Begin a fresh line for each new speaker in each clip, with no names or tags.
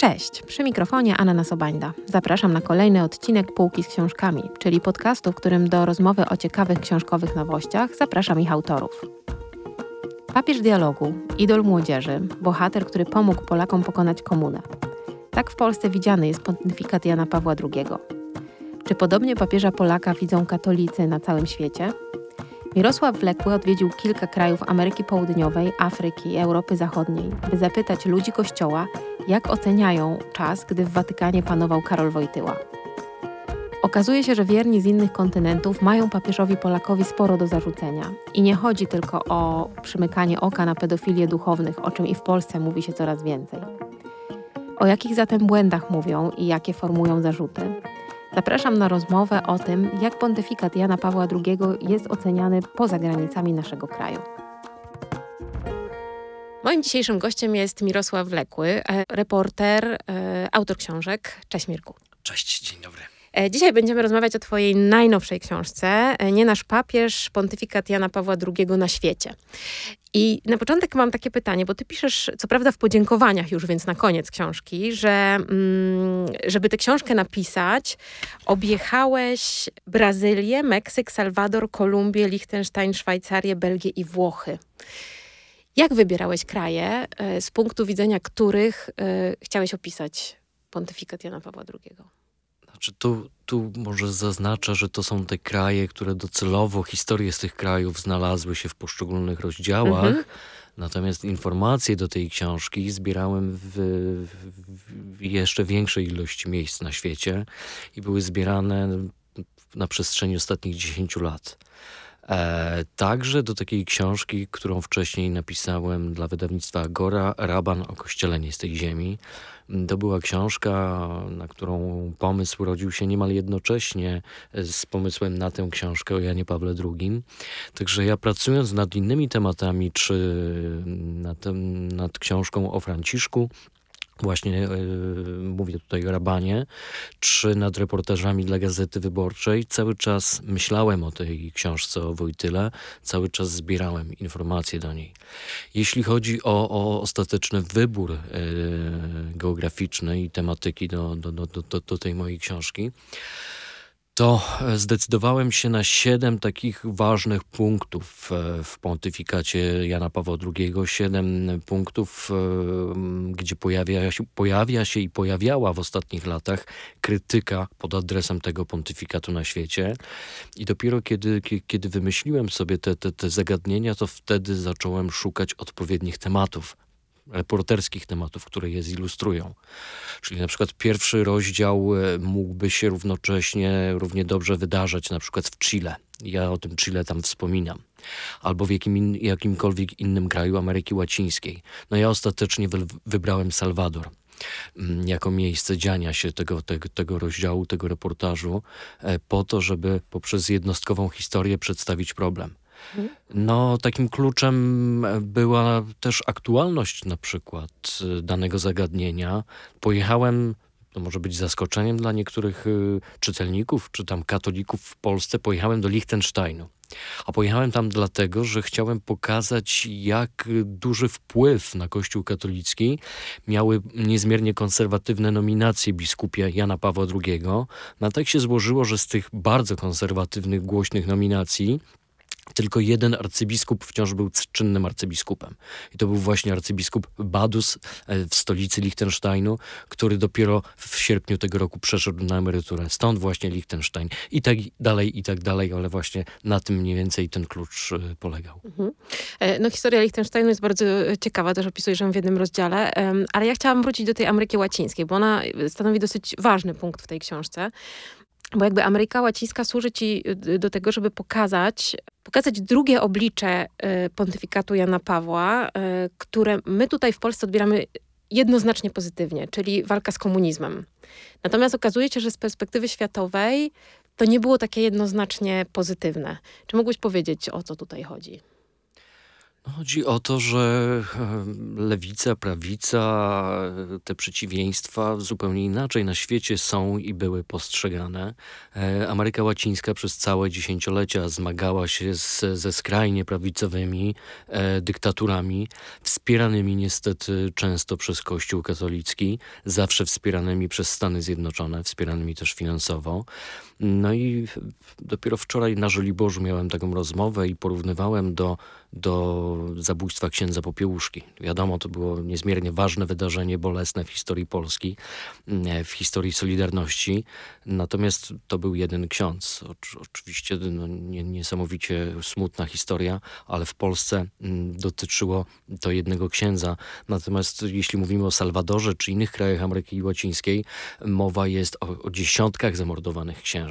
Cześć, przy mikrofonie Anna Sobańda. Zapraszam na kolejny odcinek Półki z książkami, czyli podcastu, w którym do rozmowy o ciekawych książkowych nowościach zapraszam ich autorów. Papież dialogu, idol młodzieży, bohater, który pomógł Polakom pokonać komunę. Tak w Polsce widziany jest pontyfikat Jana Pawła II. Czy podobnie papieża Polaka widzą katolicy na całym świecie? Mirosław Wlekły odwiedził kilka krajów Ameryki Południowej, Afryki i Europy Zachodniej, by zapytać ludzi Kościoła, jak oceniają czas, gdy w Watykanie panował Karol Wojtyła. Okazuje się, że wierni z innych kontynentów mają papieżowi Polakowi sporo do zarzucenia. I nie chodzi tylko o przymykanie oka na pedofilię duchownych, o czym i w Polsce mówi się coraz więcej. O jakich zatem błędach mówią i jakie formują zarzuty? Zapraszam na rozmowę o tym, jak pontyfikat Jana Pawła II jest oceniany poza granicami naszego kraju. Moim dzisiejszym gościem jest Mirosław Wlekły, e, reporter, e, autor książek. Cześć Mirku.
Cześć, dzień dobry.
E, dzisiaj będziemy rozmawiać o Twojej najnowszej książce, Nie nasz papież, pontyfikat Jana Pawła II na świecie. I na początek mam takie pytanie, bo ty piszesz, co prawda w podziękowaniach już, więc na koniec książki, że mm, żeby tę książkę napisać, objechałeś Brazylię, Meksyk, Salwador, Kolumbię, Liechtenstein, Szwajcarię, Belgię i Włochy. Jak wybierałeś kraje, e, z punktu widzenia których e, chciałeś opisać pontyfikat Jana Pawła II?
Znaczy tu, tu może zaznaczę, że to są te kraje, które docelowo, historie z tych krajów znalazły się w poszczególnych rozdziałach. Mhm. Natomiast informacje do tej książki zbierałem w, w, jeszcze większej ilości miejsc na świecie i były zbierane na przestrzeni ostatnich 10 lat. E, także do takiej książki, którą wcześniej napisałem dla wydawnictwa Agora, Raban o kościele nie z tej ziemi. To była książka, na którą pomysł rodził się niemal jednocześnie z pomysłem na tę książkę o Janie Pawle II. Także ja pracując nad innymi tematami, czy nad, nad książką o Franciszku, Właśnie yy, mówię tutaj o Rabanie, czy nad reportażami dla Gazety Wyborczej. Cały czas myślałem o tej książce o Wojtyle, cały czas zbierałem informacje do niej. Jeśli chodzi o, o ostateczny wybór yy, geograficzny i tematyki do, do, do, do, do tej mojej książki, to zdecydowałem się na siedem takich ważnych punktów e, w pontyfikacie Jana Pawła II. Siedem punktów, e, gdzie pojawia się, pojawia się i pojawiała w ostatnich latach krytyka pod adresem tego pontyfikatu na świecie. I dopiero kiedy, kiedy wymyśliłem sobie te, te, te zagadnienia, to wtedy zacząłem szukać odpowiednich tematów reporterskich tematów, które je zilustrują. Czyli na przykład pierwszy rozdział e, mógłby się równocześnie równie dobrze wydarzać na przykład w Chile. Ja o tym Chile tam wspominam. Albo w jakim in, jakimkolwiek innym kraju Ameryki Łacińskiej. No ja ostatecznie wy, wybrałem Salwador mm, jako miejsce dziania się tego, tego, tego rozdziału, tego reportażu, e, po to, żeby poprzez jednostkową historię przedstawić problem. No, takim kluczem była też aktualność na przykład y, danego zagadnienia. Pojechałem to może być zaskoczeniem dla niektórych y, czytelników, czy tam katolików w Polsce, pojechałem do Liechtensteinu. A pojechałem tam dlatego, że chciałem pokazać, jak duży wpływ na Kościół katolicki miały niezmiernie konserwatywne nominacje biskupia Jana Pawła II. No tak się złożyło, że z tych bardzo konserwatywnych, głośnych nominacji tylko jeden arcybiskup wciąż był czynnym arcybiskupem. I to był właśnie arcybiskup Badus e, w stolicy Liechtensteinu, który dopiero w sierpniu tego roku przeszedł na emeryturę. Stąd właśnie Liechtenstein. I tak dalej, i tak dalej, ale właśnie na tym mniej więcej ten klucz e, polegał. Mhm.
E, no historia Liechtensteinu jest bardzo ciekawa, też opisujesz ją w jednym rozdziale, ale ja chciałam wrócić do tej Ameryki Łacińskiej, bo ona stanowi dosyć ważny punkt w tej książce. Bo jakby Ameryka Łacińska służy ci do tego, żeby pokazać pokazać drugie oblicze e, pontyfikatu Jana Pawła, e, które my tutaj w Polsce odbieramy jednoznacznie pozytywnie, czyli walka z komunizmem. Natomiast okazuje się, że z perspektywy światowej to nie było takie jednoznacznie pozytywne. Czy mógłbyś powiedzieć, o co tutaj chodzi?
Chodzi o to, że lewica, prawica, te przeciwieństwa zupełnie inaczej na świecie są i były postrzegane. E, Ameryka Łacińska przez całe dziesięciolecia zmagała się z, ze skrajnie prawicowymi e, dyktaturami, wspieranymi niestety często przez Kościół katolicki, zawsze wspieranymi przez Stany Zjednoczone, wspieranymi też finansowo. No i dopiero wczoraj na Żoliborzu miałem taką rozmowę i porównywałem do, do zabójstwa księdza Popiełuszki. Wiadomo, to było niezmiernie ważne wydarzenie, bolesne w historii Polski, mm, w historii Solidarności. Natomiast to był jeden ksiądz. oczywiście no, niesamowicie smutna historia, ale w Polsce mm, dotyczyło to jednego księdza. Natomiast jeśli mówimy o Salwadorze czy innych krajach Ameryki Łacińskiej, mowa jest o, o dziesiątkach zamordowanych księży.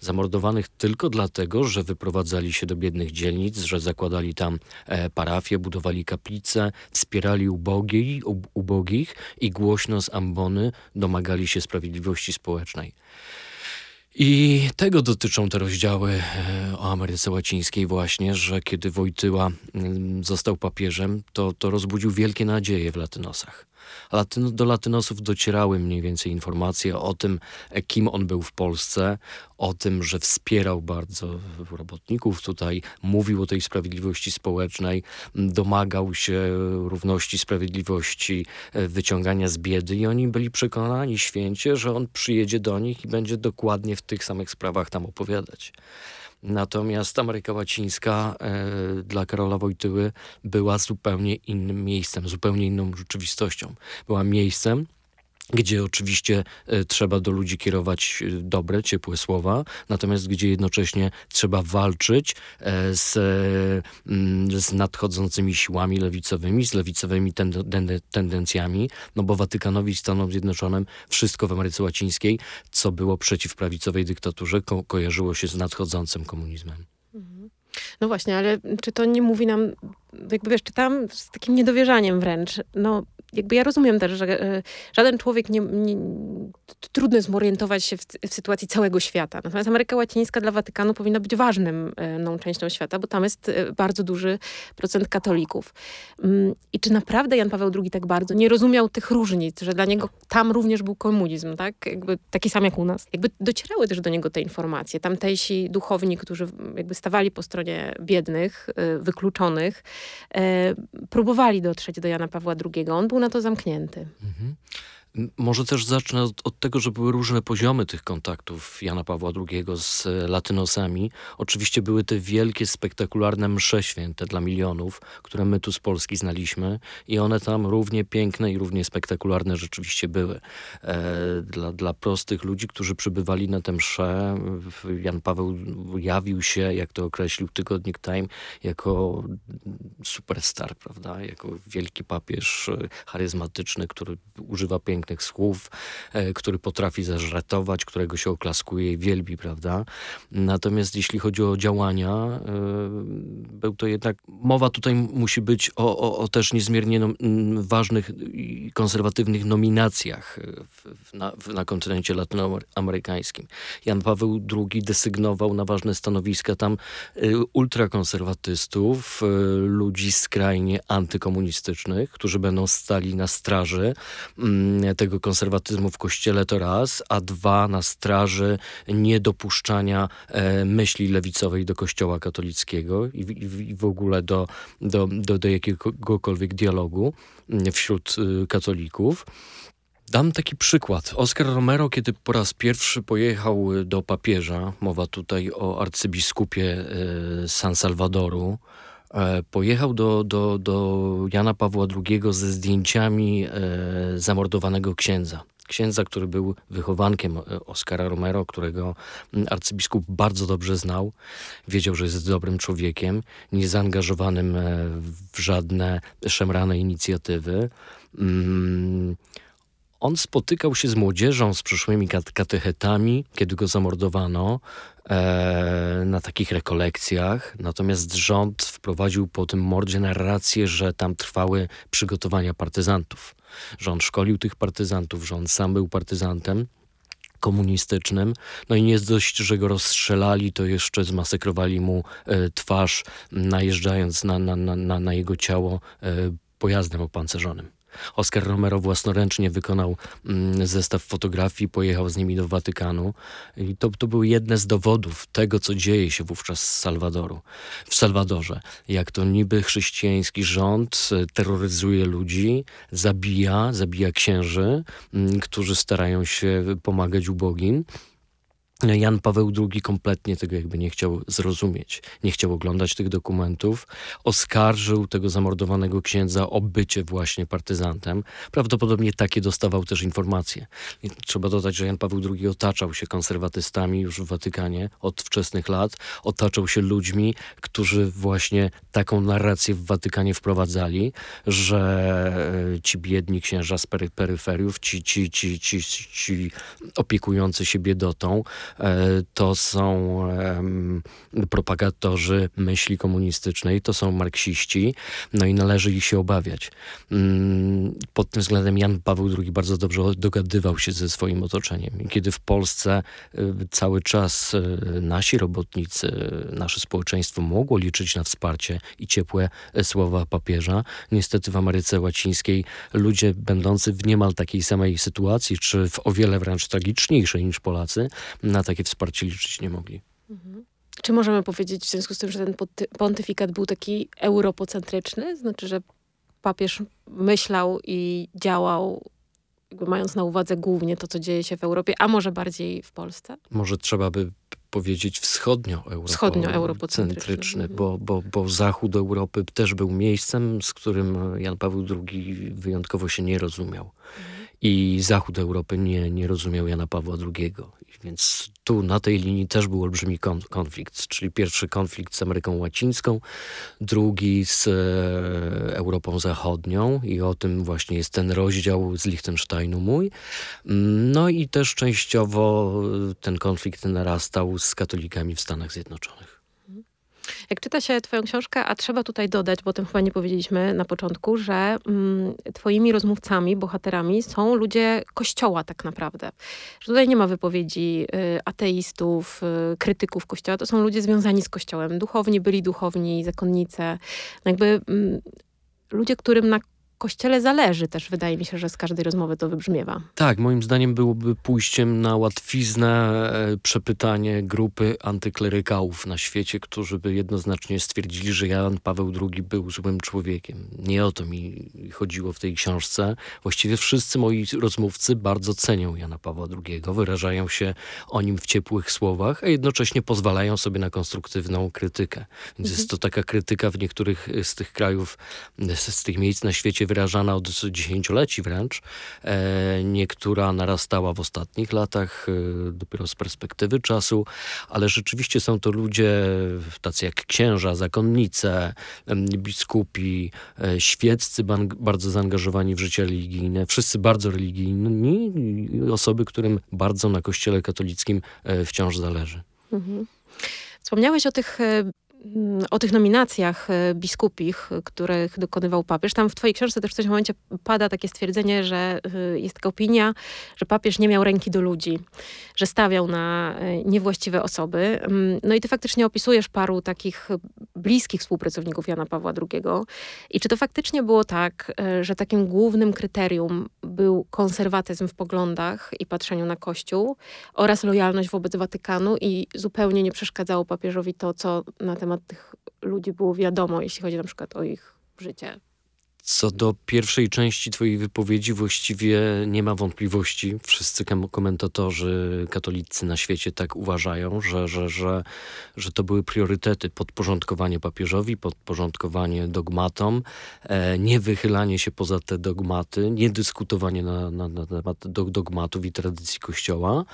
Zamordowanych tylko dlatego, że wyprowadzali się do biednych dzielnic, że zakładali tam e, parafie, budowali kaplice, wspierali ubogi, ubogich i głośno z ambony domagali się sprawiedliwości społecznej. I tego dotyczą te rozdziały e, o Ameryce Łacińskiej właśnie, że kiedy Wojtyła mm, został papieżem, to, to rozbudził wielkie nadzieje w latynosach do latynosów docierały mniej więcej informacje o tym, e, kim on był w Polsce, o tym, że wspierał bardzo robotników tutaj, mówił o tej sprawiedliwości społecznej, domagał się równości, sprawiedliwości, e, wyciągania z biedy i oni byli przekonani święcie, że on przyjedzie do nich i będzie dokładnie w tych samych sprawach tam opowiadać. Natomiast Ameryka Łacińska e, dla Karola Wojtyły była zupełnie innym miejscem, zupełnie inną rzeczywistością. Była miejscem, gdzie oczywiście e, trzeba do ludzi kierować e, dobre, ciepłe słowa, natomiast gdzie jednocześnie trzeba walczyć e, z, mm, z nadchodzącymi siłami lewicowymi, z lewicowymi tendencjami, no bo Watykanowi i Stanom Zjednoczonym wszystko w Ameryce Łacińskiej, co było przeciw prawicowej dyktaturze, ko kojarzyło się z nadchodzącym komunizmem. Mhm.
No właśnie, ale czy to nie mówi nam, jakby wiesz, czytam z takim niedowierzaniem wręcz, no jakby ja rozumiem też, że e, żaden człowiek nie, nie trudno zorientować się w, w, sytuacji całego świata. Natomiast Ameryka Łacińska dla Watykanu powinna być ważnym no, częścią świata, bo tam jest e, bardzo duży procent katolików. Mm, I czy naprawdę Jan Paweł II tak bardzo nie rozumiał tych różnic, że dla niego tam również był komunizm, tak? Jakby taki sam jak u nas. Jakby docierały też do niego te informacje. Tamtejsi duchowni, którzy jakby stawali po stronie biednych, wykluczonych, próbowali dotrzeć do Jana Pawła II. On był na to zamknięty. Mhm.
Może też zacznę od, od, tego, że były różne poziomy tych kontaktów Jana Pawła II z e, latynosami. Oczywiście były te wielkie, spektakularne msze święte dla milionów, które my tu z Polski znaliśmy i one tam równie piękne i równie spektakularne rzeczywiście były. E, dla, dla prostych ludzi, którzy przybywali na te msze, Jan Paweł jawił się, jak to określił tygodnik Time, jako superstar, prawda? Jako wielki papież e, charyzmatyczny, który używa pięknych pięknych słów, e, który potrafi zażartować, którego się oklaskuje i wielbi, prawda? Natomiast jeśli chodzi o działania, e, był to jednak, mowa tutaj musi być o, o, o też niezmiernie no, ważnych i konserwatywnych nominacjach w, na, w, na kontynencie latynoamerykańskim. Jan Paweł II desygnował na ważne stanowiska tam e, ultrakonserwatystów, ludzi skrajnie antykomunistycznych, którzy będą stali na straży tego konserwatyzmu w kościele to raz, a dwa na straży niedopuszczania e, myśli lewicowej do kościoła katolickiego i, i, w ogóle do, do, do, do jakiegokolwiek dialogu mm, wśród y, katolików. Dam taki przykład. Oscar Romero, kiedy po raz pierwszy pojechał do papieża, mowa tutaj o arcybiskupie e, San Salvadoru, pojechał do, do, do Jana Pawła II ze zdjęciami e, zamordowanego księdza. Księdza, który był wychowankiem e, Oskara Romero, którego arcybiskup bardzo dobrze znał. Wiedział, że jest dobrym człowiekiem, niezaangażowanym w żadne szemrane inicjatywy. On spotykał się z młodzieżą, z przyszłymi katechetami, kiedy go zamordowano e, na takich rekolekcjach. Natomiast rząd wprowadził po tym mordzie narrację, że tam trwały przygotowania partyzantów. Rząd szkolił tych partyzantów, rząd sam był partyzantem komunistycznym. No i nie dość, że go rozstrzelali, to jeszcze zmasakrowali mu e, twarz, najeżdżając na, na, na, na jego ciało e, pojazdem opancerzonym. Oscar Romero własnoręcznie wykonał mm, zestaw fotografii, pojechał z nimi do Watykanu. I to, to były jedne z dowodów tego, co dzieje się wówczas w Salwadoru, w Salwadorze. Jak to niby chrześcijański rząd e, terroryzuje ludzi, zabija, zabija księży, mm, którzy starają się pomagać ubogim. Jan Paweł II kompletnie tego jakby nie chciał zrozumieć, nie chciał oglądać tych dokumentów, oskarżył tego zamordowanego księdza o bycie właśnie partyzantem. Prawdopodobnie takie dostawał też informacje. I trzeba dodać, że Jan Paweł II otaczał się konserwatystami już w Watykanie od wczesnych lat, otaczał się ludźmi, którzy właśnie taką narrację w Watykanie wprowadzali, że e, ci biedni księża z peryferiów, ci, ci, ci, ci, ci opiekujący się biedotą, to są propagatorzy myśli komunistycznej, to są marksiści, no i należy ich się obawiać. Mm, pod tym względem Jan Paweł II bardzo dobrze dogadywał się ze swoim otoczeniem. Kiedy w Polsce e, cały czas e, nasi robotnicy, nasze społeczeństwo mogło liczyć na wsparcie i ciepłe słowa papieża, niestety w Ameryce Łacińskiej ludzie będący w niemal takiej samej sytuacji, czy w o wiele wręcz tragiczniejszej niż Polacy, na takie wsparcie liczyć nie mogli. Mhm.
Czy możemy powiedzieć w związku z tym, że ten pontyfikat był taki europocentryczny? Znaczy, że papież myślał i działał mając na uwadze głównie to, co dzieje się w Europie, a może bardziej w Polsce?
Może trzeba by powiedzieć wschodnio-eurocentryczny, mhm. bo, bo, bo zachód Europy też był miejscem, z którym Jan Paweł II wyjątkowo się nie rozumiał. Mhm. I zachód Europy nie, nie rozumiał Jana Pawła II. Więc tu na tej linii też był olbrzymi konflikt, czyli pierwszy konflikt z Ameryką Łacińską, drugi z e, Europą Zachodnią i o tym właśnie jest ten rozdział z Liechtensteinu mój. No i też częściowo ten konflikt narastał z katolikami w Stanach Zjednoczonych.
Jak czyta się twoją książkę, a trzeba tutaj dodać, bo o tym chyba nie powiedzieliśmy na początku, że mm, twoimi rozmówcami, bohaterami są ludzie kościoła tak naprawdę. Że tutaj nie ma wypowiedzi y, ateistów, y, krytyków kościoła, to są ludzie związani z kościołem. Duchowni, byli duchowni, zakonnice. Jakby mm, ludzie, którym na kościele zależy też, wydaje mi się, że z każdej rozmowy to wybrzmiewa.
Tak, moim zdaniem byłoby pójściem na łatwiznę e, przepytanie grupy antyklerykałów na świecie, którzy by jednoznacznie stwierdzili, że Jan Paweł II był złym człowiekiem. Nie o to mi chodziło w tej książce. Właściwie wszyscy moi rozmówcy bardzo cenią Jana Pawła II, wyrażają się o nim w ciepłych słowach, a jednocześnie pozwalają sobie na konstruktywną krytykę. Więc mhm. jest to taka krytyka w niektórych z tych krajów, z tych miejsc na świecie wyrażana od dziesięcioleci wręcz, e, niektóra narastała w ostatnich latach, e, dopiero z perspektywy czasu, ale rzeczywiście są to ludzie tacy jak księża, zakonnice, biskupi, e, świeccy, bardzo zaangażowani w życie religijne, wszyscy bardzo religijni, osoby, którym bardzo na kościele katolickim wciąż zależy. Mhm.
Wspomniałeś o tych o tych nominacjach e, biskupich, których dokonywał papież. Tam w twojej książce też w tym momencie pada takie stwierdzenie, że e, jest taka opinia, że papież nie miał ręki do ludzi, że stawiał na e, niewłaściwe osoby. Mm, no i ty faktycznie opisujesz paru takich bliskich współpracowników Jana Pawła II. I czy to faktycznie było tak, że takim głównym kryterium był konserwatyzm w poglądach i patrzeniu na Kościół oraz lojalność wobec Watykanu i zupełnie nie przeszkadzało papieżowi to, co na temat temat tych ludzi było wiadomo, jeśli chodzi na przykład o ich życie.
Co do pierwszej części Twojej wypowiedzi, właściwie nie ma wątpliwości. Wszyscy komentatorzy katolicy na świecie tak uważają, że, że, że, że to były priorytety podporządkowanie papieżowi, podporządkowanie dogmatom, e, nie wychylanie się poza te dogmaty, nie dyskutowanie na, na, na temat dogmatów i tradycji Kościoła.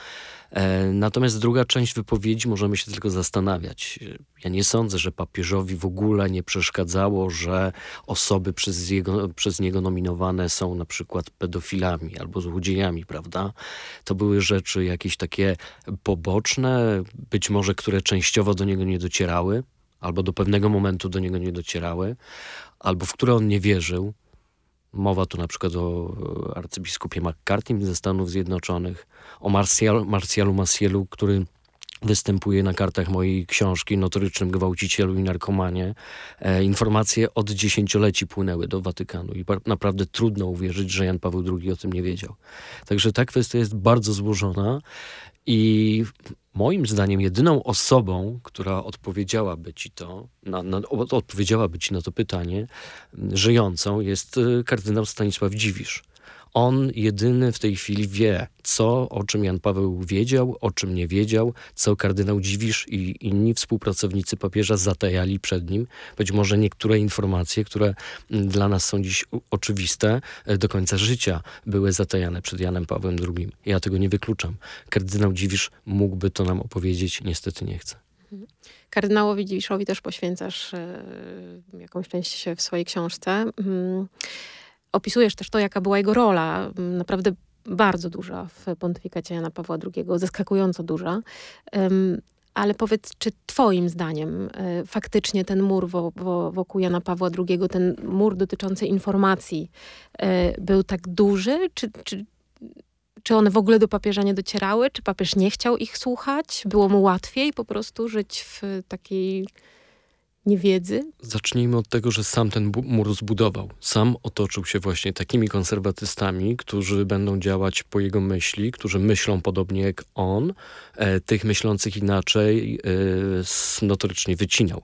E, natomiast druga część wypowiedzi możemy się tylko zastanawiać. Ja nie sądzę, że papieżowi w ogóle nie przeszkadzało, że osoby przez, jego, przez niego nominowane są na przykład pedofilami albo złodziejami, prawda? To były rzeczy jakieś takie poboczne, być może które częściowo do niego nie docierały, albo do pewnego momentu do niego nie docierały, albo w które on nie wierzył. Mowa tu na przykład o arcybiskupie McCarthy ze Stanów Zjednoczonych, o Marcial, Marcialu który występuje na kartach mojej książki Notorycznym gwałcicielu i narkomanie. E, informacje od dziesięcioleci płynęły do Watykanu i naprawdę trudno uwierzyć, że Jan Paweł II o tym nie wiedział. Także ta kwestia jest bardzo złożona i moim zdaniem jedyną osobą, która odpowiedziałaby ci to, na, na, odpowiedziałaby ci na to pytanie, żyjącą jest e, kardynał Stanisław Dziwisz on jedyny w tej chwili wie, co, o czym Jan Paweł wiedział, o czym nie wiedział, co kardynał Dziwisz i inni współpracownicy papieża zatajali przed nim. Być może niektóre informacje, które mm, dla nas są dziś oczywiste, e, do końca życia były zatajane przed Janem Pawłem II. Ja tego nie wykluczam. Kardynał Dziwisz mógłby to nam opowiedzieć, niestety nie chce.
Kardynałowi Dziwiszowi też poświęcasz e, jakąś część w swojej książce. Opisujesz też to, jaka była jego rola, naprawdę bardzo duża w pontyfikacie Jana Pawła II, zaskakująco duża. Ale powiedz, czy Twoim zdaniem e, faktycznie ten mur wokół Jana Pawła II, ten mur dotyczący informacji, e, był tak duży? Czy, czy, czy one w ogóle do papieża nie docierały? Czy papież nie chciał ich słuchać? Było mu łatwiej po prostu żyć w takiej niewiedzy?
Zacznijmy od tego, że sam ten mur zbudował. Sam otoczył się właśnie takimi konserwatystami, którzy będą działać po jego myśli, którzy myślą podobnie jak on. E, tych myślących inaczej e, notorycznie wycinał.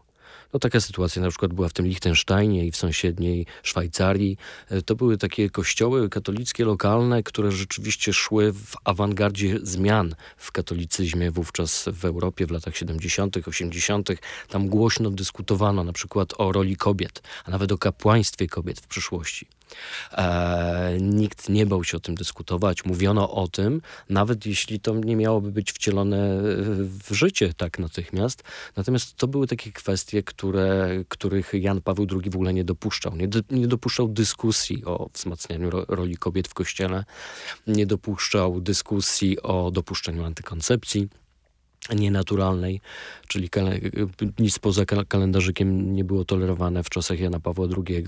No taka sytuacja na przykład była w tym Liechtensteinie i w sąsiedniej Szwajcarii. E, to były takie kościoły katolickie lokalne, które rzeczywiście szły w awangardzie zmian w katolicyzmie wówczas w Europie w latach 70., 80. Tam głośno dyskutowano na przykład o roli kobiet, a nawet o kapłaństwie kobiet w przyszłości. E, nikt nie bał się o tym dyskutować. Mówiono o tym, nawet jeśli to nie miałoby być wcielone w życie tak natychmiast. Natomiast to były takie kwestie, które, których Jan Paweł II w ogóle nie dopuszczał. Nie, do, nie dopuszczał dyskusji o wzmacnianiu ro, roli kobiet w kościele, nie dopuszczał dyskusji o dopuszczeniu antykoncepcji nienaturalnej, czyli nic poza kalendarzykiem nie było tolerowane w czasach Jana Pawła II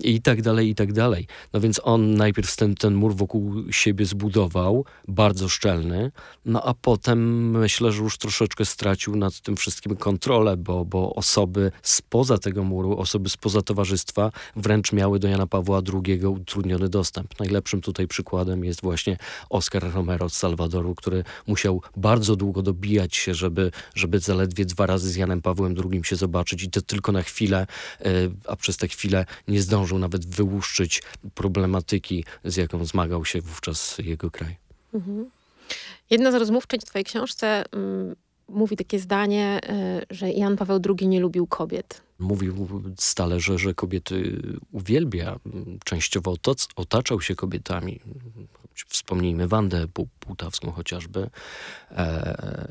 i tak dalej, i tak dalej. No więc on najpierw ten, ten mur wokół siebie zbudował, bardzo szczelny, no a potem myślę, że już troszeczkę stracił nad tym wszystkim kontrolę, bo, bo osoby spoza tego muru, osoby spoza towarzystwa wręcz miały do Jana Pawła II utrudniony dostęp. Najlepszym tutaj przykładem jest właśnie Oscar Romero z Salwadoru, który musiał bardzo długo dobijać się, żeby, żeby zaledwie dwa razy z Janem Pawłem II się zobaczyć i to tylko na chwilę, e, a przez tę chwilę nie zdążył nawet wyłuszczyć problematyki, z jaką zmagał się wówczas jego kraj. Mhm.
Jedna z rozmówczyń w twojej książce mm, mówi takie zdanie, y, że Jan Paweł II nie lubił kobiet.
Mówił stale, że, że kobiety uwielbia, częściowo otaczał się kobietami. Wspomnijmy Wandę Półtawską chociażby. E,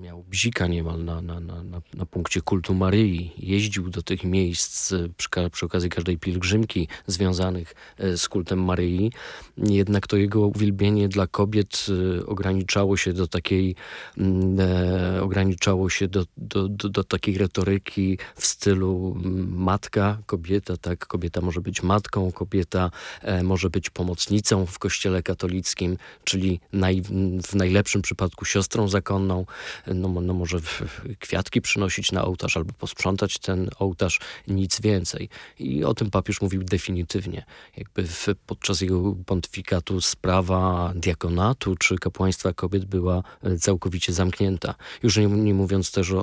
miał bzika niemal na, na, na, na, na punkcie kultu Maryi. Jeździł do tych miejsc przy, przy okazji każdej pielgrzymki związanych e, z kultem Maryi. Jednak to jego uwielbienie dla kobiet e, ograniczało się do takiej mm, e, ograniczało się do, do, do, do takiej retoryki w stylu mm, matka, kobieta, tak, kobieta może być matką, kobieta e, może być pomocnicą w kościele katolickim, czyli naj, w najlepszym przypadku siostrą zakonną, no, no może kwiatki przynosić na ołtarz albo posprzątać ten ołtarz, nic więcej. I o tym papież mówił definitywnie. Jakby w, podczas jego pontyfikatu sprawa diakonatu czy kapłaństwa kobiet była e, całkowicie zamknięta. Już nie, nie mówiąc też o,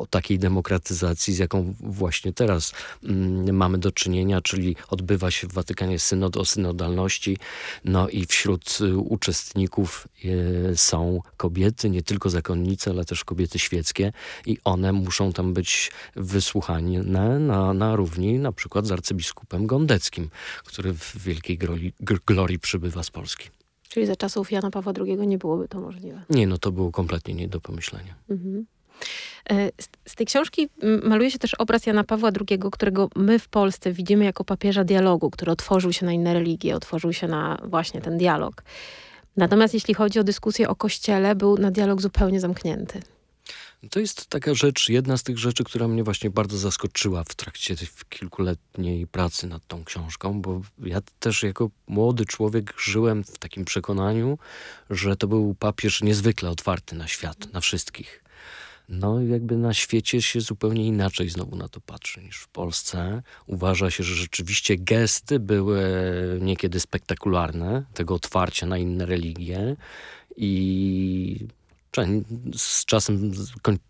o, takiej demokratyzacji, z jaką właśnie teraz mm, mamy do czynienia, czyli odbywa się w Watykanie synod o synodalności, no i wśród y, uczestników y, są kobiety, nie tylko zakonnice, ale też kobiety świeckie i one muszą tam być wysłuchane na, na równi na przykład z arcybiskupem Gondeckim, który w wielkiej glorii, glorii przybywa z Polski.
Czyli za czasów Jana Pawła II nie byłoby to możliwe.
Nie, no to było kompletnie nie do pomyślenia. Mhm.
E, z, z, tej książki maluje się też obraz Jana Pawła II, którego my w Polsce widzimy jako papieża dialogu, który otworzył się na inne religie, otworzył się na właśnie ten dialog. Natomiast jeśli chodzi o dyskusję o Kościele, był na dialog zupełnie zamknięty.
To jest taka rzecz, jedna z tych rzeczy, która mnie właśnie bardzo zaskoczyła w trakcie kilkuletniej pracy nad tą książką, bo ja też jako młody człowiek żyłem w takim przekonaniu, że to był papież niezwykle otwarty na świat, na wszystkich. No, jakby na świecie się zupełnie inaczej znowu na to patrzy niż w Polsce. Uważa się, że rzeczywiście gesty były niekiedy spektakularne, tego otwarcia na inne religie i z czasem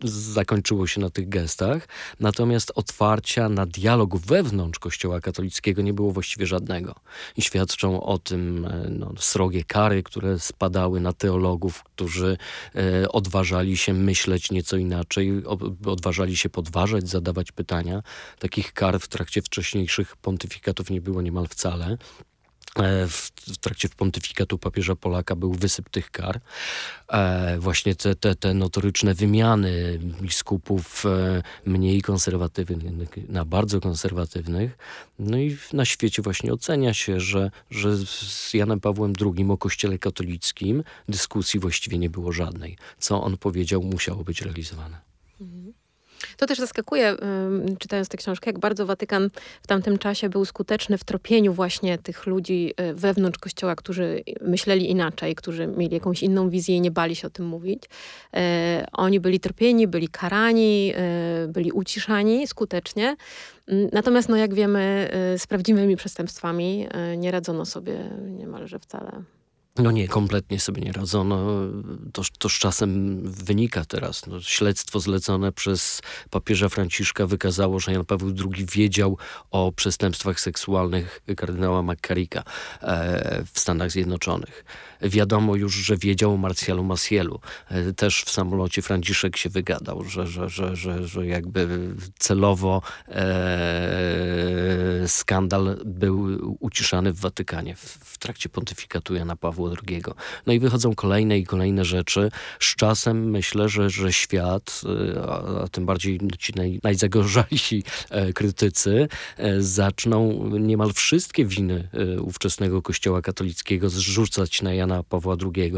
zakończyło się na tych gestach, natomiast otwarcia na dialog wewnątrz Kościoła katolickiego nie było właściwie żadnego. I świadczą o tym e, no, srogie kary, które spadały na teologów, którzy e, odważali się myśleć nieco inaczej, odważali się podważać, zadawać pytania. Takich kar w trakcie wcześniejszych pontyfikatów nie było niemal wcale. E, w, w trakcie pontyfikatu papieża Polaka był wysyp tych kar. E, właśnie te, te, te notoryczne wymiany biskupów e, mniej konserwatywnych na bardzo konserwatywnych. No i na świecie właśnie ocenia się, że, że z Janem Pawłem II o kościele katolickim dyskusji właściwie nie było żadnej. Co on powiedział, musiało być realizowane.
To też zaskakuje, czytając tę książkę, jak bardzo Watykan w tamtym czasie był skuteczny w tropieniu właśnie tych ludzi y, wewnątrz kościoła, którzy myśleli inaczej, którzy mieli jakąś inną wizję i nie bali się o tym mówić. E, oni byli tropieni, byli karani, e, byli uciszani skutecznie. Mm, natomiast, no jak wiemy, y, z prawdziwymi przestępstwami y, nie radzono sobie niemalże wcale.
No nie, kompletnie sobie nie radzono. To, to z czasem wynika teraz. No, śledztwo zlecone przez papieża Franciszka wykazało, że Jan Paweł II wiedział o przestępstwach seksualnych kardynała McCarricka e, w Stanach Zjednoczonych. Wiadomo już, że wiedział o Marcialu Macielu. E, też w samolocie Franciszek się wygadał, że, że, że, że, że jakby celowo e, skandal był uciszany w Watykanie w, w trakcie pontyfikatu Jana Pawła II. No i wychodzą kolejne i kolejne rzeczy. Z czasem myślę, że, że świat, y, a, a tym bardziej ci naj, najzagorzalsi e, krytycy, e, zaczną niemal wszystkie winy e, ówczesnego kościoła katolickiego zrzucać na Jana Pawła II.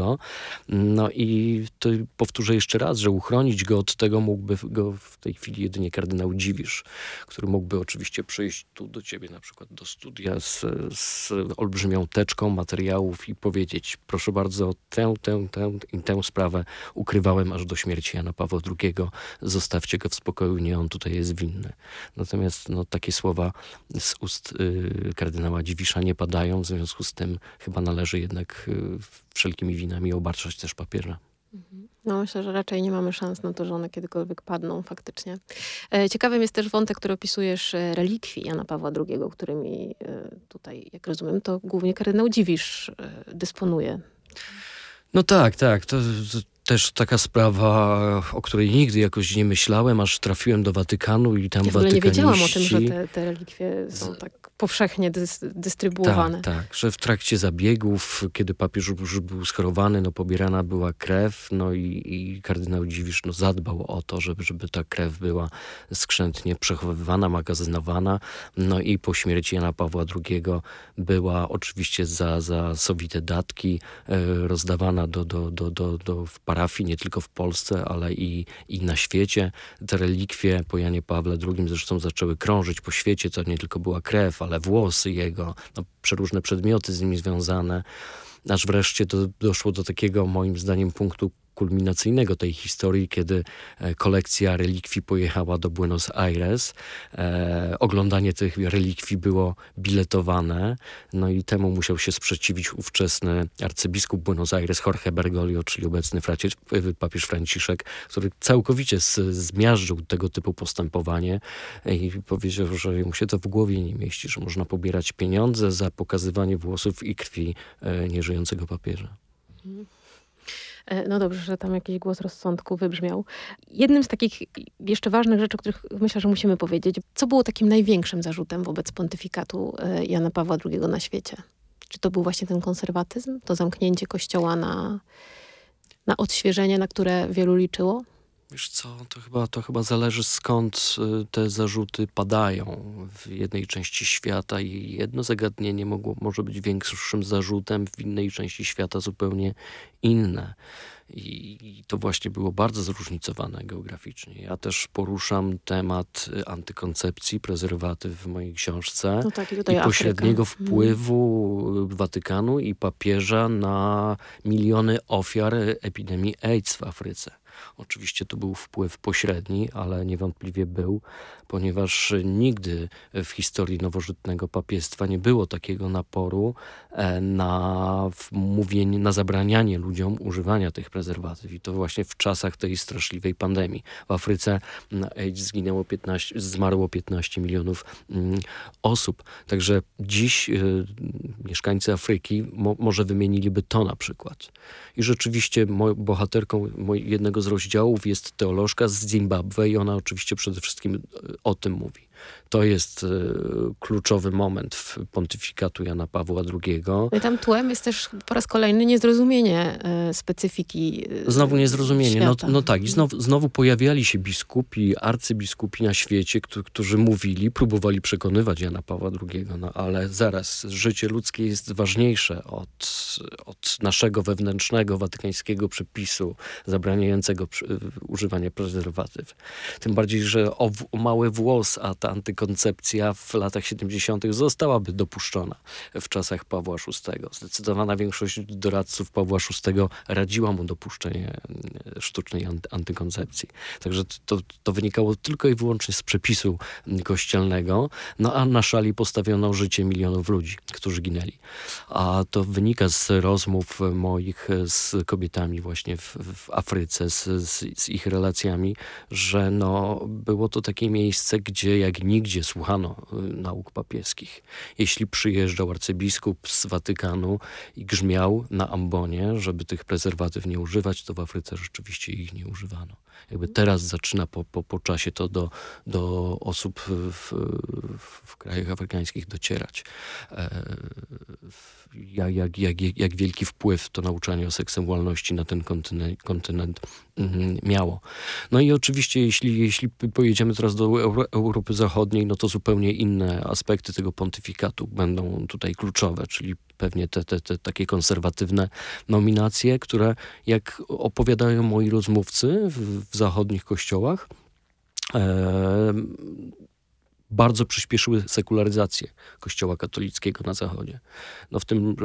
No i to powtórzę jeszcze raz, że uchronić go od tego mógłby go w tej chwili jedynie kardynał Dziwisz, który mógłby oczywiście przyjść tu do ciebie na przykład do studia z, z olbrzymią teczką materiałów i powiedzieć powiedzieć, proszę bardzo, tę, tę, tę i tę sprawę ukrywałem aż do śmierci Jana Pawła II, zostawcie go w spokoju, nie on tutaj jest winny. Natomiast no, takie słowa z ust y, kardynała Dziwisza nie padają, w związku z tym chyba należy jednak y, wszelkimi winami obarczać też papieża.
Mhm. No myślę, że raczej nie mamy szans na to, że one kiedykolwiek padną faktycznie. E, ciekawym jest też wątek, który opisujesz e, relikwii Jana Pawła II, którymi e, tutaj, jak rozumiem, to głównie kardynał Dziwisz dysponuje.
No tak, tak. To, to, też taka sprawa, o której nigdy jakoś nie myślałem, aż trafiłem do Watykanu i tam
ja w ogóle nie wiedziałam o tym, że te, te relikwie są tak powszechnie dys, dystrybuowane.
Tak, tak, że w trakcie zabiegów, kiedy papież już był schorowany, no pobierana była krew, no i, i kardynał Dziwisz no, zadbał o to, żeby, żeby ta krew była skrzętnie przechowywana, magazynowana, no i po śmierci Jana Pawła II była oczywiście za, za sowite datki e, rozdawana do, do, do, do, do w parafii, nie tylko w Polsce, ale i, i na świecie. Te relikwie po Janie Pawle II zresztą zaczęły krążyć po świecie, to nie tylko była krew, ale włosy jego, no, przeróżne przedmioty z nimi związane. Aż wreszcie do, doszło do takiego, moim zdaniem, punktu kulminacyjnego tej historii, kiedy e, kolekcja relikwii pojechała do Buenos Aires. E, oglądanie tych relikwii było biletowane, no i temu musiał się sprzeciwić ówczesny arcybiskup Buenos Aires Jorge Bergoglio, czyli obecny fraciec, e, papież Franciszek, który całkowicie zmiażdżył tego typu postępowanie i powiedział, że mu się to w głowie nie mieści, że można pobierać pieniądze za pokazywanie włosów i krwi e, nieżyjącego papieża.
E, no dobrze, że tam jakiś głos rozsądku wybrzmiał. Jednym z takich jeszcze ważnych rzeczy, o których myślę, że musimy powiedzieć, co było takim największym zarzutem wobec pontyfikatu e, Jana Pawła II na świecie? Czy to był właśnie ten konserwatyzm, to zamknięcie kościoła na, na odświeżenie, na które wielu liczyło?
Wiesz co, to chyba, to chyba zależy skąd y, te zarzuty padają w jednej części świata i jedno zagadnienie mogło, może być większym zarzutem, w innej części świata zupełnie inne. I to właśnie było bardzo zróżnicowane geograficznie. Ja też poruszam temat y, antykoncepcji, prezerwatyw w mojej książce
no tak, i,
i pośredniego Afryka. Mhm. wpływu Watykanu i papieża na miliony ofiar epidemii AIDS w Afryce. Oczywiście to był wpływ pośredni, ale niewątpliwie był, ponieważ nigdy w historii nowożytnego papiestwa nie było takiego naporu e, na mówienie, na zabranianie ludziom używania tych prezerwatyw. I to właśnie w czasach tej straszliwej pandemii. W Afryce na AIDS zginęło 15, zmarło 15 milionów mm, osób. Także dziś y, mieszkańcy Afryki mo, może wymieniliby to na przykład. I rzeczywiście bohaterką jednego z rozdziałów jest teolożka z Zimbabwe i ona oczywiście przede wszystkim e, o tym mówi. To jest e, kluczowy moment w pontyfikatu Jana Pawła II.
No i tam tłem jest też po raz kolejny niezrozumienie e, specyfiki.
Znowu niezrozumienie. No, no, tak, i znowu, znowu pojawiali się biskupi, arcybiskupi na świecie, którzy mówili, próbowali przekonywać Jana Pawła II, no ale zaraz, życie ludzkie jest ważniejsze od, od naszego wewnętrznego, watykańskiego przepisu zabraniającego używania prezerwatyw. Tym bardziej, że o, o mały włos, a ta antykoncepcja w latach 70. zostałaby dopuszczona w czasach Pawła VI. Zdecydowana większość doradców Pawła VI radziła mu dopuszczenie e, sztucznej antykoncepcji. Także to, to wynikało tylko i wyłącznie z przepisu kościelnego, no a na szali postawiono życie milionów ludzi, którzy ginęli. A to wynika z rozmów moich z kobietami właśnie w, w Afryce, z, z, z ich relacjami, że no, było to takie miejsce, gdzie jak nigdzie słuchano y, nauk papieskich. Jeśli przyjeżdżał arcybiskup z Watykanu i grzmiał na ambonie, żeby tych prezerwatyw nie używać, to w Afryce rzeczywiście ich nie używano. Jakby teraz zaczyna po, po, po czasie to do, do osób w, w, krajach afrykańskich docierać. E, jak, jak, jak, jak wielki wpływ to nauczanie o seksualności na ten kontynent, kontynent mm, miało. No i oczywiście, jeśli, jeśli pojedziemy teraz do Euro, Europy Zachodniej, no to zupełnie inne aspekty tego pontyfikatu będą tutaj kluczowe, czyli pewnie te, te, te takie konserwatywne nominacje, które jak opowiadają moi rozmówcy w, w zachodnich kościołach, e, bardzo przyspieszyły sekularyzację kościoła katolickiego na zachodzie. No w tym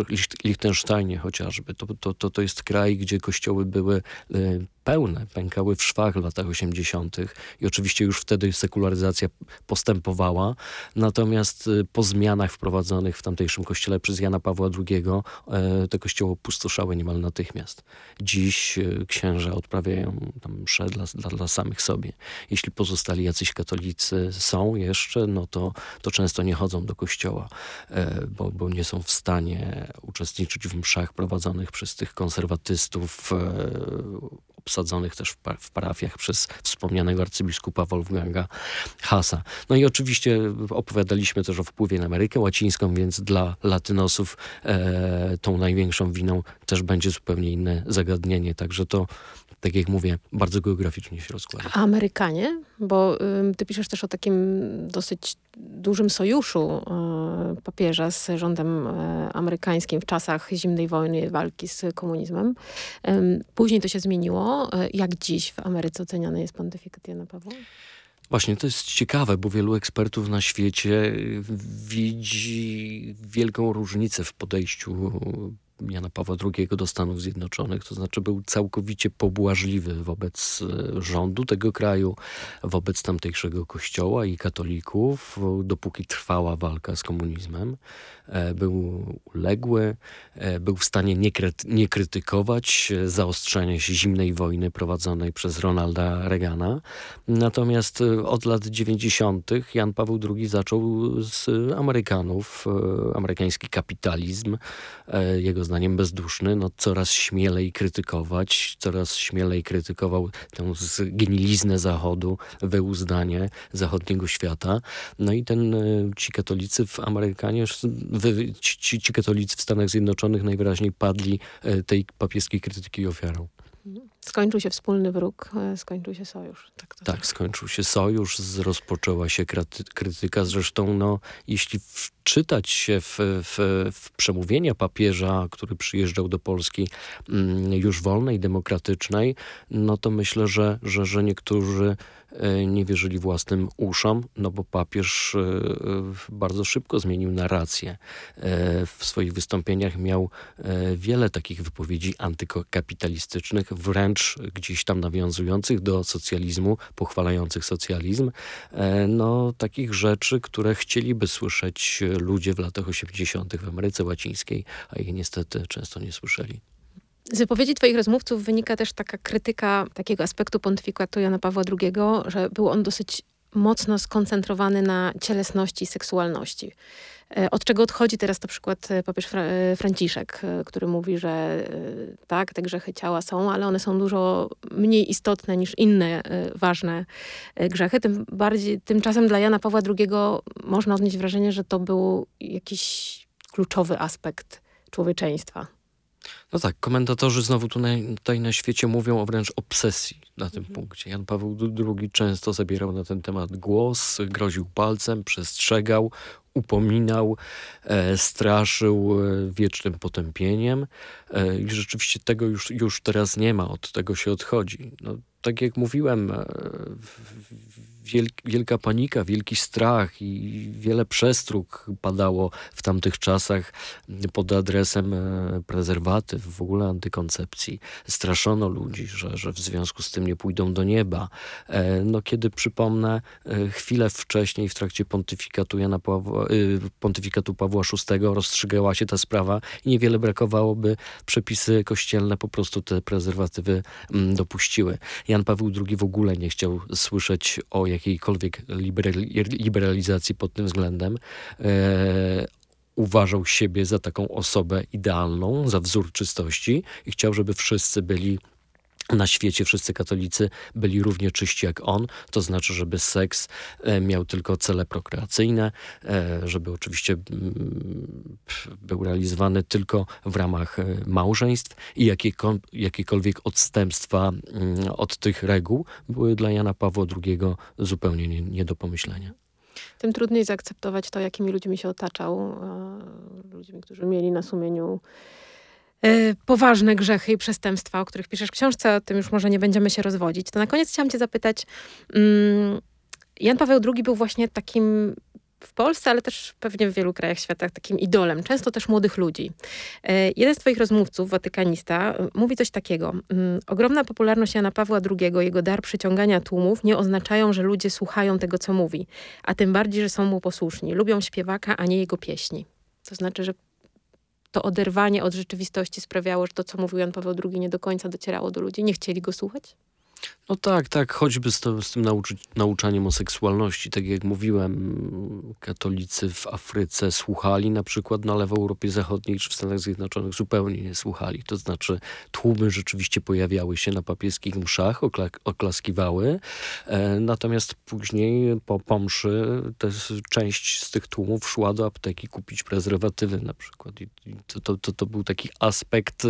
Liechtensteinie chociażby, to, to, to, to jest kraj, gdzie kościoły były e, pełne, pękały w szwach w latach 80. i oczywiście już wtedy sekularyzacja postępowała. Natomiast y, po zmianach wprowadzonych w tamtejszym kościele przez Jana Pawła II e, te kościoły opustoszały niemal natychmiast. Dziś y, księża odprawiają tam msze dla, dla, dla samych sobie. Jeśli pozostali jacyś katolicy są jeszcze, no to, to często nie chodzą do kościoła, e, bo, bo nie są w stanie uczestniczyć w mszach prowadzonych przez tych konserwatystów e, obsadzonych też w parafiach przez wspomnianego arcybiskupa Wolfganga Hasa. No i oczywiście opowiadaliśmy też o wpływie na Amerykę Łacińską, więc dla latynosów e, tą największą winą też będzie zupełnie inne zagadnienie. Także to tak jak mówię, bardzo geograficznie się rozkłada.
A Amerykanie? Bo y, ty piszesz też o takim dosyć dużym sojuszu y, papieża z rządem y, amerykańskim w czasach zimnej wojny, walki z komunizmem. później to się zmieniło. Y, jak dziś w Ameryce oceniany jest pontyfikat Jana Pawła?
Właśnie, to jest ciekawe, bo wielu ekspertów na świecie widzi wielką różnicę w podejściu Jana Pawła II do Stanów Zjednoczonych, to znaczy był całkowicie pobłażliwy wobec e, rządu tego kraju, wobec tamtejszego kościoła i katolików, dopóki trwała walka z komunizmem. E, był uległy, e, był w stanie nie, nie krytykować zaostrzenia się zimnej wojny prowadzonej przez Ronalda Reagana. Natomiast od lat 90. Jan Paweł II zaczął z Amerykanów amerykański kapitalizm, jego zdaniem bezduszny, no coraz śmielej krytykować, coraz śmielej krytykował tę zgniliznę Zachodu, wyuzdanie zachodniego świata. No i ten, e, ci katolicy w Amerykanie, ci, ci katolicy w Stanach Zjednoczonych najwyraźniej padli e, tej papieskiej krytyki ofiarą.
Skończył się wspólny wróg, e, skończył się sojusz.
Tak, tak skończył się sojusz, rozpoczęła się krytyka. Zresztą, no, jeśli wczytać się w, w, w przemówienia papieża, który przyjeżdżał do Polski mm, już wolnej, demokratycznej, no to myślę, że, że, że niektórzy E, nie wierzyli własnym uszom, no bo papież e, bardzo szybko zmienił narrację. W swoich wystąpieniach miał wiele takich wypowiedzi antykapitalistycznych, wręcz gdzieś tam nawiązujących do socjalizmu, pochwalających socjalizm. No, takich rzeczy, które chcieliby słyszeć ludzie w latach 80. w Ameryce Łacińskiej, a ich niestety często nie słyszeli.
Z wypowiedzi twoich rozmówców wynika też taka krytyka takiego aspektu pontyfikatu Jana Pawła II, że był on dosyć mocno skoncentrowany na cielesności i seksualności. E, od czego odchodzi teraz na przykład e, papież Fra e, Franciszek, który mówi, że tak, te grzechy ciała są, ale one są dużo mniej istotne niż inne ważne grzechy. Tym bardziej, tymczasem dla Jana Pawła II można odnieść wrażenie, że to był jakiś kluczowy aspekt człowieczeństwa.
No tak, komentatorzy znowu tutaj, tutaj na świecie mówią o wręcz obsesji na tym mhm. punkcie. Jan Paweł II często zabierał na ten temat głos, groził palcem, przestrzegał, upominał, e, straszył e, wiecznym potępieniem e, i rzeczywiście tego już, już teraz nie ma, od tego się odchodzi. No, tak jak mówiłem, e, wielka panika, wielki strach i wiele przestróg padało w tamtych czasach pod adresem e, prezerwatyw, w ogóle antykoncepcji. Straszono ludzi, że, że w związku z tym nie pójdą do nieba. E, no kiedy przypomnę, chwilę wcześniej w trakcie pontyfikatu, Jana Pawła, pontyfikatu Pawła VI rozstrzygała się ta sprawa i niewiele brakowało, by przepisy kościelne po prostu te prezerwatywy mm, dopuściły. Jan Paweł II w ogóle nie chciał słyszeć o jakiejkolwiek liberalizacji pod tym względem. E, uważał siebie za taką osobę idealną, za wzór czystości i chciał, żeby wszyscy byli na świecie wszyscy katolicy byli równie czyści jak on, to znaczy, żeby seks e, miał tylko cele prokreacyjne, e, żeby oczywiście był realizowany tylko w ramach e, małżeństw i jakiekolwiek odstępstwa mm, od tych reguł były dla Jana Pawła II zupełnie nie, nie do pomyślenia
tym trudniej zaakceptować to, jakimi ludźmi się otaczał. Ludźmi, którzy mieli na sumieniu poważne grzechy i przestępstwa, o których piszesz w książce, o tym już może nie będziemy się rozwodzić. To na koniec chciałam cię zapytać, mm, Jan Paweł II był właśnie takim w Polsce, ale też pewnie w wielu krajach świata takim idolem, często też młodych ludzi. E, jeden z twoich rozmówców, watykanista, mówi coś takiego. Mm, ogromna popularność Jana Pawła II, jego dar przyciągania tłumów nie oznaczają, że ludzie słuchają tego, co mówi, a tym bardziej, że są mu posłuszni. Lubią śpiewaka, a nie jego pieśni. To znaczy, że to oderwanie od rzeczywistości sprawiało, że to, co mówił Jan Paweł II, nie do końca docierało do ludzi. Nie chcieli go słuchać?
No tak, tak, choćby z, to, z tym nauczy, nauczaniem o seksualności. Tak jak mówiłem, katolicy w Afryce słuchali na przykład, no ale w Europie Zachodniej czy w Stanach Zjednoczonych zupełnie nie słuchali. To znaczy tłumy rzeczywiście pojawiały się na papieskich mszach, okla, oklaskiwały, e, natomiast później po pomszy część z tych tłumów szła do apteki kupić prezerwatywy na przykład. I, to, to, to był taki aspekt e,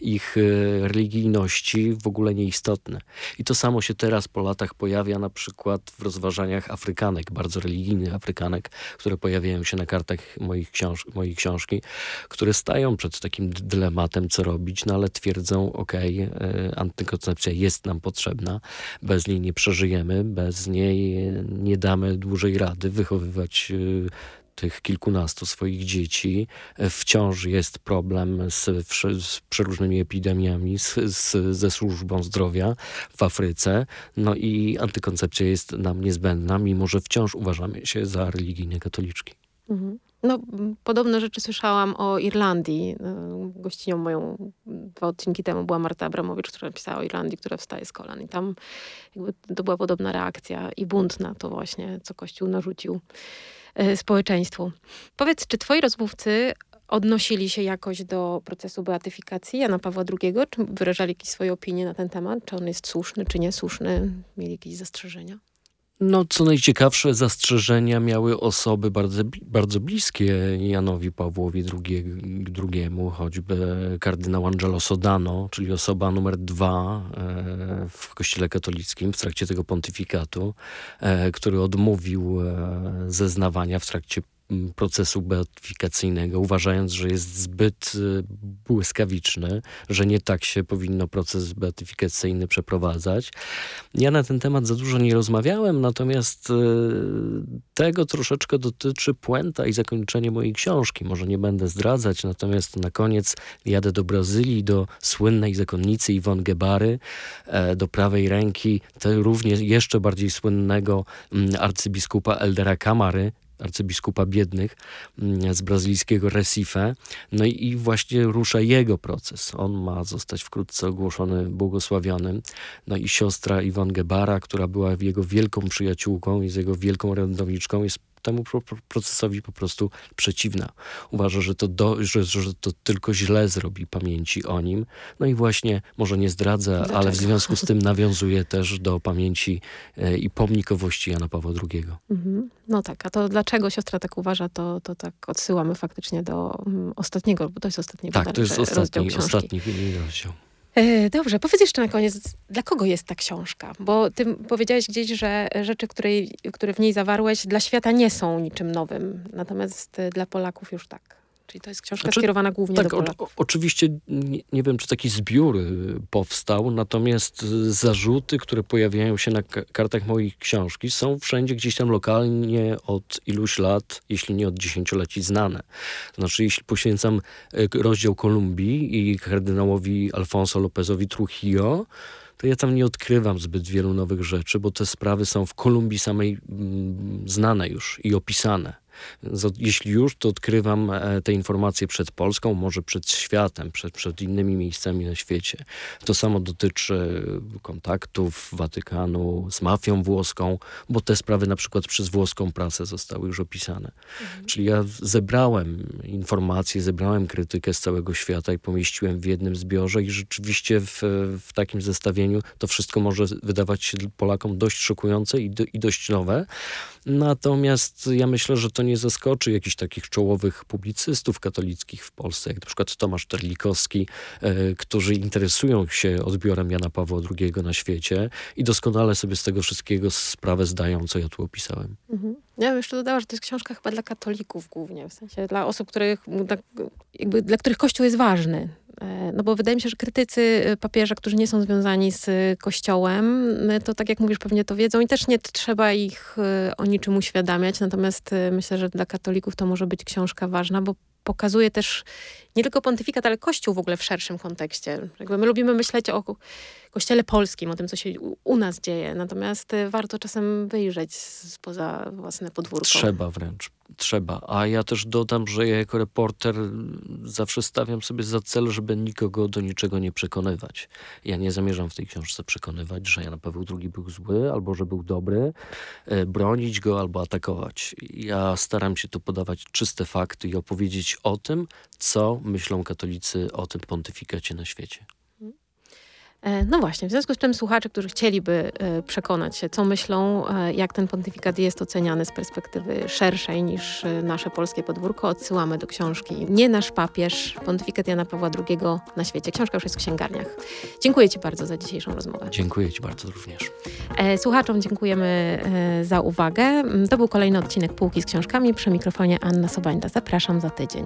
ich e, religijności w ogóle nieistotny. I to samo się teraz po latach pojawia na przykład w rozważaniach Afrykanek, bardzo religijnych Afrykanek, które pojawiają się na kartach moich książ mojej książki, które stają przed takim dylematem, co robić, no ale twierdzą, ok, e, antykoncepcja jest nam potrzebna, bez niej nie przeżyjemy, bez niej nie damy dłużej rady wychowywać e, tych kilkunastu swoich dzieci. Wciąż jest problem z, z przeróżnymi epidemiami, z, z, ze służbą zdrowia w Afryce. No i antykoncepcja jest nam niezbędna, mimo że wciąż uważamy się za religijne katoliczki.
Mhm. No, podobne rzeczy słyszałam o Irlandii. E, gościnią moją dwa odcinki temu była Marta Abramowicz, która pisała o Irlandii, która wstaje z kolan. I tam to była podobna reakcja i bunt na to właśnie, co Kościół narzucił społeczeństwu. Powiedz, czy twoi rozmówcy odnosili się jakoś do procesu beatyfikacji Jana Pawła II? Czy wyrażali jakieś swoje opinie na ten temat? Czy on jest słuszny, czy niesłuszny? Mieli jakieś zastrzeżenia?
No, co najciekawsze, zastrzeżenia miały osoby bardzo, bardzo bliskie Janowi Pawłowi II, choćby kardynał Angelo Sodano, czyli osoba numer dwa e, w Kościele katolickim w trakcie tego pontyfikatu, e, który odmówił e, zeznawania w trakcie procesu beatyfikacyjnego, uważając, że jest zbyt y, błyskawiczny, że nie tak się powinno proces beatyfikacyjny przeprowadzać. Ja na ten temat za dużo nie rozmawiałem, natomiast y, tego troszeczkę dotyczy puenta i zakończenie mojej książki. Może nie będę zdradzać, natomiast na koniec jadę do Brazylii, do słynnej zakonnicy Iwon Gebary, e, do prawej ręki, te również jeszcze bardziej słynnego mm, arcybiskupa Eldera Kamary, arcybiskupa biednych mm, z brazylijskiego Recife. No i właśnie rusza jego proces. On ma zostać wkrótce ogłoszony błogosławionym. No i siostra Iwon Gebara, która była jego wielką przyjaciółką i z jego wielką orędowniczką, jest temu procesowi po prostu przeciwna. Uważa, że to, do, że, że to tylko źle zrobi pamięci o nim. No i właśnie, może nie zdradza, Dlaczego? ale w związku z tym nawiązuje też do pamięci e, i pomnikowości Jana Pawła II. Mhm.
No tak, a to dlaczego siostra tak uważa, to, to tak odsyłamy faktycznie do um, ostatniego, bo to jest ostatni
Tak, to jest ostatni, ostatni rozdział.
E, dobrze, powiedz jeszcze na koniec, dla kogo jest ta książka? Bo ty powiedziałeś gdzieś, że rzeczy, które w niej zawarłeś, dla świata nie są niczym nowym, natomiast e, dla Polaków już tak. Czyli to jest książka znaczy, skierowana głównie
tak,
do Polaków.
O, oczywiście nie, nie, wiem, czy taki zbiór y, powstał, natomiast y, zarzuty, które pojawiają się na kartach mojej książki są wszędzie gdzieś tam lokalnie od iluś lat, jeśli nie od dziesięcioleci znane. Znaczy, jeśli poświęcam y, rozdział Kolumbii i kardynałowi Alfonso Lopezowi Trujillo, to ja tam nie odkrywam zbyt wielu nowych rzeczy, bo te sprawy są w Kolumbii samej mm, znane już i opisane. Jeśli już, to odkrywam e, te informacje przed Polską, może przed światem, przed, przed innymi miejscami na świecie. To samo dotyczy kontaktów Watykanu z mafią włoską, bo te sprawy na przykład przez włoską prasę zostały już opisane. Mhm. Czyli ja zebrałem informacje, zebrałem krytykę z całego świata i pomieściłem w jednym zbiorze i rzeczywiście w, w takim zestawieniu to wszystko może wydawać się Polakom dość szokujące i, do, i dość nowe. Natomiast ja myślę, że to nie zaskoczy jakichś takich czołowych publicystów katolickich w Polsce, jak na przykład Tomasz Terlikowski, e, którzy interesują się odbiorem Jana Pawła II na świecie i doskonale sobie z tego wszystkiego sprawę zdają, co ja tu opisałem. Mhm.
Ja bym jeszcze dodała, że to jest książka chyba dla katolików głównie, w sensie dla osób, których, jakby, dla których Kościół jest ważny. E, no bo wydaje mi się, że krytycy e, papieża, którzy nie są związani z Kościołem, e, to tak jak mówisz, pewnie to wiedzą i też nie trzeba ich o niczym uświadamiać. Natomiast myślę, że dla katolików to może być książka ważna, bo pokazuje też nie tylko pontyfikat, ale Kościół w ogóle w szerszym kontekście. Jakby my lubimy myśleć o kościele polskim, o tym, co się u nas dzieje. Natomiast y, warto czasem wyjrzeć spoza własne podwórko.
Trzeba wręcz, trzeba. A ja też dodam, że ja jako reporter zawsze stawiam sobie za cel, żeby nikogo do niczego nie przekonywać. Ja nie zamierzam w tej książce przekonywać, że Jan Paweł II był zły, albo że był dobry, e, bronić go albo atakować. Ja staram się tu podawać czyste fakty i opowiedzieć o tym, co myślą katolicy o tym pontyfikacie na świecie.
E, no właśnie, w związku z czym słuchacze, którzy chcieliby e, przekonać się, co myślą, e, jak ten pontyfikat jest oceniany z perspektywy szerszej niż nasze polskie podwórko, odsyłamy do książki Nie nasz papież, pontyfikat Jana Pawła II na świecie. Książka już jest w księgarniach. Dziękuję Ci bardzo za dzisiejszą rozmowę.
Dziękuję Ci bardzo również.
Słuchaczom dziękujemy za uwagę. To był kolejny odcinek Półki z książkami. Przy mikrofonie Anna Sobańda. Zapraszam za tydzień.